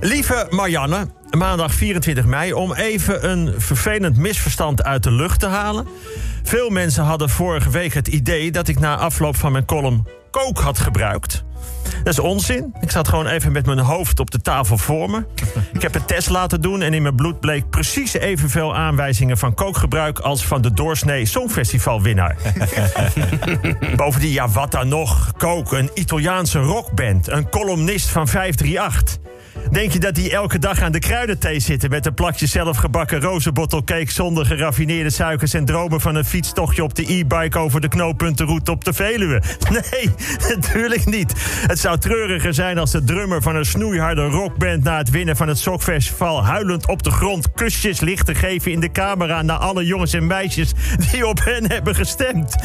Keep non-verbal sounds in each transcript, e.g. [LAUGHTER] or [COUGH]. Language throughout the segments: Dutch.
Lieve Marianne, maandag 24 mei, om even een vervelend misverstand uit de lucht te halen. Veel mensen hadden vorige week het idee dat ik na afloop van mijn column kook had gebruikt. Dat is onzin. Ik zat gewoon even met mijn hoofd op de tafel voor me. [LAUGHS] Ik heb een test laten doen en in mijn bloed bleek precies evenveel aanwijzingen van kookgebruik als van de doorsnee Songfestivalwinnaar. [LAUGHS] Bovendien, ja, wat dan nog? Kook, een Italiaanse rockband, een columnist van 538. Denk je dat die elke dag aan de kruidenthee zitten... met een plakje zelfgebakken rozenbottelcake... zonder geraffineerde suikers en dromen van een fietstochtje... op de e-bike over de knooppuntenroute op de Veluwe? [LAUGHS] Nee, natuurlijk niet. Het zou treuriger zijn als de drummer van een snoeiharde rockband... na het winnen van het Sokfestival huilend op de grond... kusjes ligt te geven in de camera... naar alle jongens en meisjes die op hen hebben gestemd.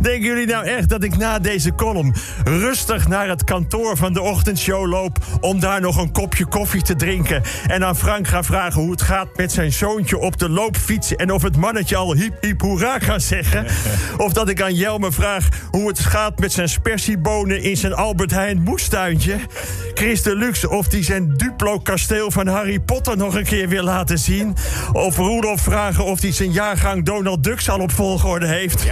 Denken jullie nou echt dat ik na deze column... rustig naar het kantoor van de ochtendshow loop... om daar nog een kopje koffie te drinken. En aan Frank ga vragen hoe het gaat met zijn zoontje op de loopfiets. En of het mannetje al hiep hiep hoera kan zeggen. [LAUGHS] Of dat ik aan Jelme vraag hoe het gaat met zijn spersiebonen in zijn Albert Heijn moestuintje. Chris Deluxe of die zijn Duplo-kasteel van Harry Potter nog een keer wil laten zien. Of Rudolf vragen of hij zijn jaargang Donald Duck al op volgorde heeft.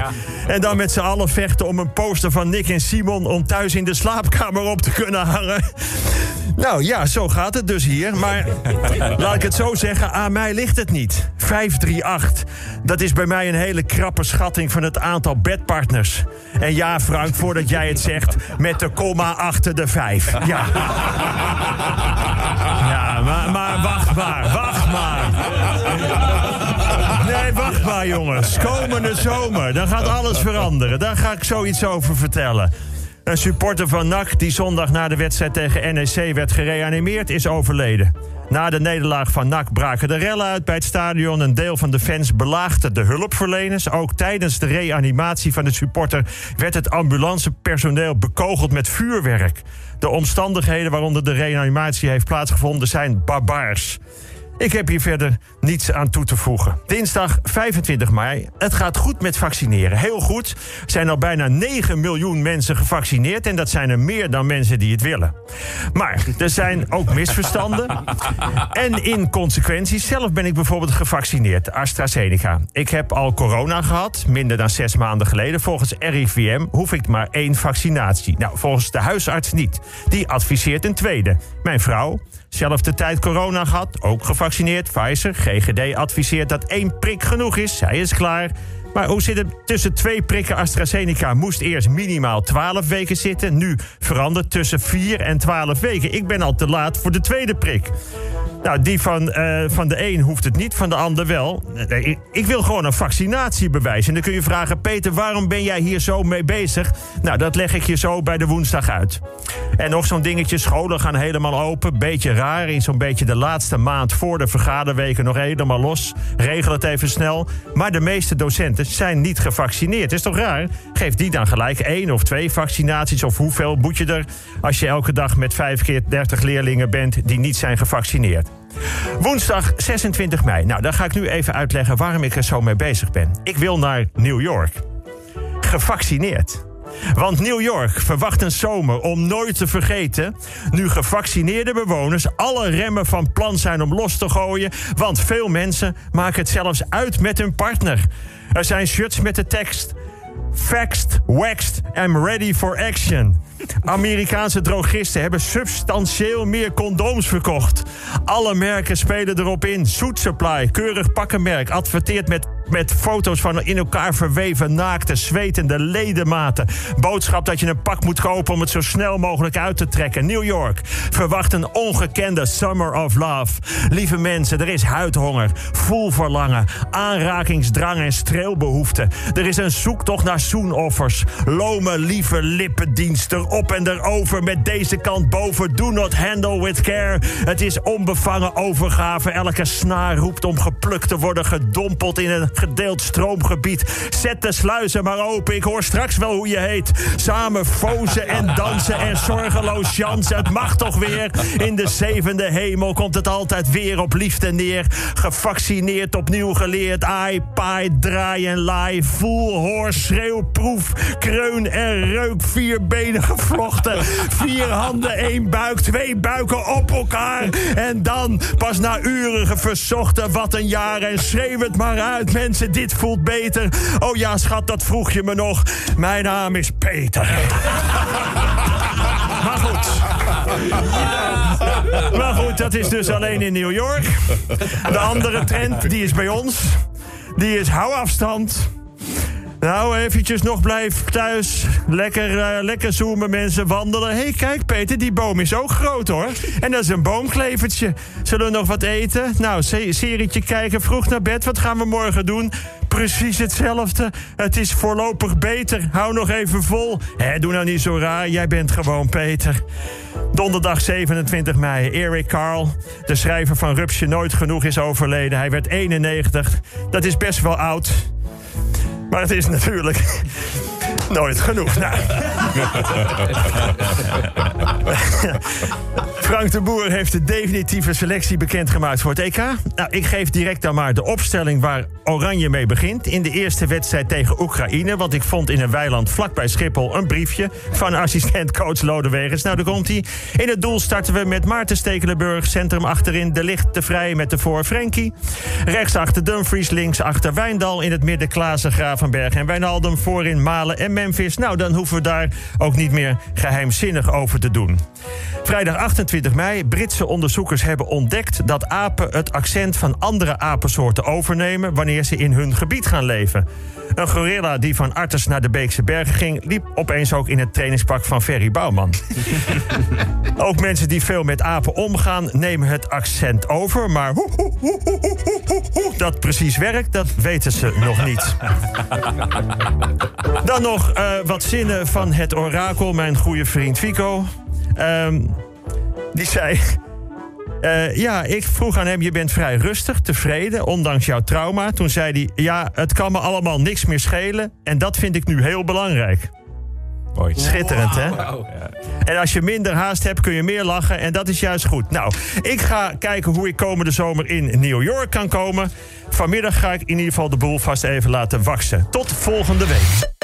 En dan met z'n allen vechten om een poster van Nick en Simon om thuis in de slaapkamer op te kunnen hangen. Nou ja, zo gaat het dus hier. Maar [LAUGHS] laat ik het zo zeggen, aan mij ligt het niet. 538, dat is bij mij een hele krappe schatting van het aantal bedpartners. En ja, Frank, voordat jij het zegt, met de komma achter de 5. Ja. [LAUGHS] Ja, maar, maar wacht maar, wacht maar. Nee, wacht maar, jongens. Komende zomer, dan gaat alles veranderen. Daar ga ik zoiets over vertellen. Een supporter van NAC die zondag na de wedstrijd tegen NEC werd gereanimeerd is overleden. Na de nederlaag van NAC braken de rellen uit bij het stadion. Een deel van de fans belaagde de hulpverleners. Ook tijdens de reanimatie van de supporter werd het ambulancepersoneel bekogeld met vuurwerk. De omstandigheden waaronder de reanimatie heeft plaatsgevonden zijn barbaars. Ik heb hier verder niets aan toe te voegen. Dinsdag 25 mei. Het gaat goed met vaccineren. Heel goed. Er zijn al bijna 9 miljoen mensen gevaccineerd. En dat zijn er meer dan mensen die het willen. Maar er zijn ook misverstanden. [LAUGHS] en inconsequenties. Zelf ben ik bijvoorbeeld gevaccineerd. AstraZeneca. Ik heb al corona gehad. Minder dan zes maanden geleden. Volgens RIVM hoef ik maar één vaccinatie. Nou, volgens de huisarts niet. Die adviseert een tweede. Mijn vrouw. Zelfde tijd corona gehad, ook gevaccineerd. Pfizer, GGD adviseert dat één prik genoeg is. Zij is klaar. Maar hoe zit het tussen twee prikken AstraZeneca? Moest eerst minimaal 12 weken zitten. Nu verandert tussen 4 en 12 weken. Ik ben al te laat voor de tweede prik. Nou, die van, uh, van de een hoeft het niet, van de ander wel. Ik, wil gewoon een vaccinatiebewijs. En dan kun je vragen, Peter, waarom ben jij hier zo mee bezig? Nou, dat leg ik je zo bij de woensdag uit. En nog zo'n dingetje, scholen gaan helemaal open. Beetje raar, in zo'n beetje de laatste maand voor de vergaderweken nog helemaal los. Regel het even snel. Maar de meeste docenten zijn niet gevaccineerd. Is toch raar? Geef die dan gelijk één of twee vaccinaties. Of hoeveel moet je er als je elke dag met vijf keer 30 leerlingen bent die niet zijn gevaccineerd? Woensdag 26 mei. Nou, dan ga ik nu even uitleggen waarom ik er zo mee bezig ben. Ik wil naar New York. Gevaccineerd. Want New York verwacht een zomer om nooit te vergeten. Nu gevaccineerde bewoners alle remmen van plan zijn om los te gooien. Want veel mensen maken het zelfs uit met hun partner. Er zijn shirts met de tekst. Faxed, waxed, I'm ready for action. Amerikaanse drogisten hebben substantieel meer condooms verkocht. Alle merken spelen erop in. Soet Supply, keurig pakkenmerk, adverteert met met foto's van in elkaar verweven, naakte, zwetende ledematen. Boodschap dat je een pak moet kopen om het zo snel mogelijk uit te trekken. New York verwacht een ongekende Summer of Love. Lieve mensen, er is huidhonger, voelverlangen, aanrakingsdrang en streelbehoefte. Er is een zoektocht naar zoenoffers. Lome, lieve lippendiensten op en erover met deze kant boven. Do not handle with care. Het is onbevangen overgave. Elke snaar roept om geplukt te worden gedompeld in een gedeeld stroomgebied. Zet de sluizen maar open, ik hoor straks wel hoe je heet. Samen fozen en dansen en zorgeloos jansen. Het mag toch weer. In de zevende hemel komt het altijd weer op liefde neer. Gevaccineerd, opnieuw geleerd. Ai, paai, draai en laai. Voel, hoor, schreeuw sneeuwproef, kreun en reuk, vier benen gevlochten. Vier handen, één buik, twee buiken op elkaar. En dan, pas na uren verzochten, wat een jaar. En schreeuw het maar uit, mensen, dit voelt beter. Oh ja, schat, dat vroeg je me nog. Mijn naam is Peter. [LAUGHS] maar goed. Maar goed, dat is dus alleen in New York. De andere trend, die is bij ons. Die is hou afstand. Nou, eventjes nog blijf thuis. Lekker, eh, lekker zoomen, mensen wandelen. Hé, hey, kijk Peter, die boom is ook groot hoor. En dat is een boomklevertje. Zullen we nog wat eten? Nou, se serietje kijken, vroeg naar bed. Wat gaan we morgen doen? Precies hetzelfde. Het is voorlopig beter. Hou nog even vol. Hé, doe nou niet zo raar. Jij bent gewoon Peter. Donderdag 27 mei. Eric Carl, de schrijver van Rupsje Nooit Genoeg, is overleden. Hij werd 91. Dat is best wel oud. Maar het is natuurlijk nooit genoeg. Nou. [LAUGHS] Frank de Boer heeft de definitieve selectie bekendgemaakt voor het EK. Nou, ik geef direct dan maar de opstelling waar Oranje mee begint. In de eerste wedstrijd tegen Oekraïne. Want ik vond in een weiland vlakbij Schiphol een briefje van assistent-coach Lodewegers. Nou, daar komt hij. In het doel starten we met Maarten Stekelenburg. Centrum achterin De Licht te Vrij met de voor Frenkie. Rechts achter Dumfries, links achter Wijndal. In het midden Klaassen, Gravenberg en Wijnaldum. Voorin Malen en Memphis. Nou, dan hoeven we daar ook niet meer geheimzinnig over te doen. Vrijdag 28 mei. Britse onderzoekers hebben ontdekt dat apen het accent van andere apensoorten overnemen wanneer ze in hun gebied gaan leven. Een gorilla die van Artes naar de Beekse Bergen ging, liep opeens ook in het trainingspak van Ferry Bouwman. [LAUGHS] ook mensen die veel met apen omgaan, nemen het accent over. Maar hoe, hoe, hoe, hoe dat precies werkt, dat weten ze nog niet. Dan nog uh, wat zinnen van het orakel, mijn goede vriend Fico. Um, die zei. Uh, ja, ik vroeg aan hem: Je bent vrij rustig, tevreden, ondanks jouw trauma. Toen zei hij: Ja, het kan me allemaal niks meer schelen. En dat vind ik nu heel belangrijk. Mooi. Schitterend, hè? En als je minder haast hebt, kun je meer lachen. En dat is juist goed. Nou, ik ga kijken hoe ik komende zomer in New York kan komen. Vanmiddag ga ik in ieder geval de boel vast even laten waksen. Tot volgende week.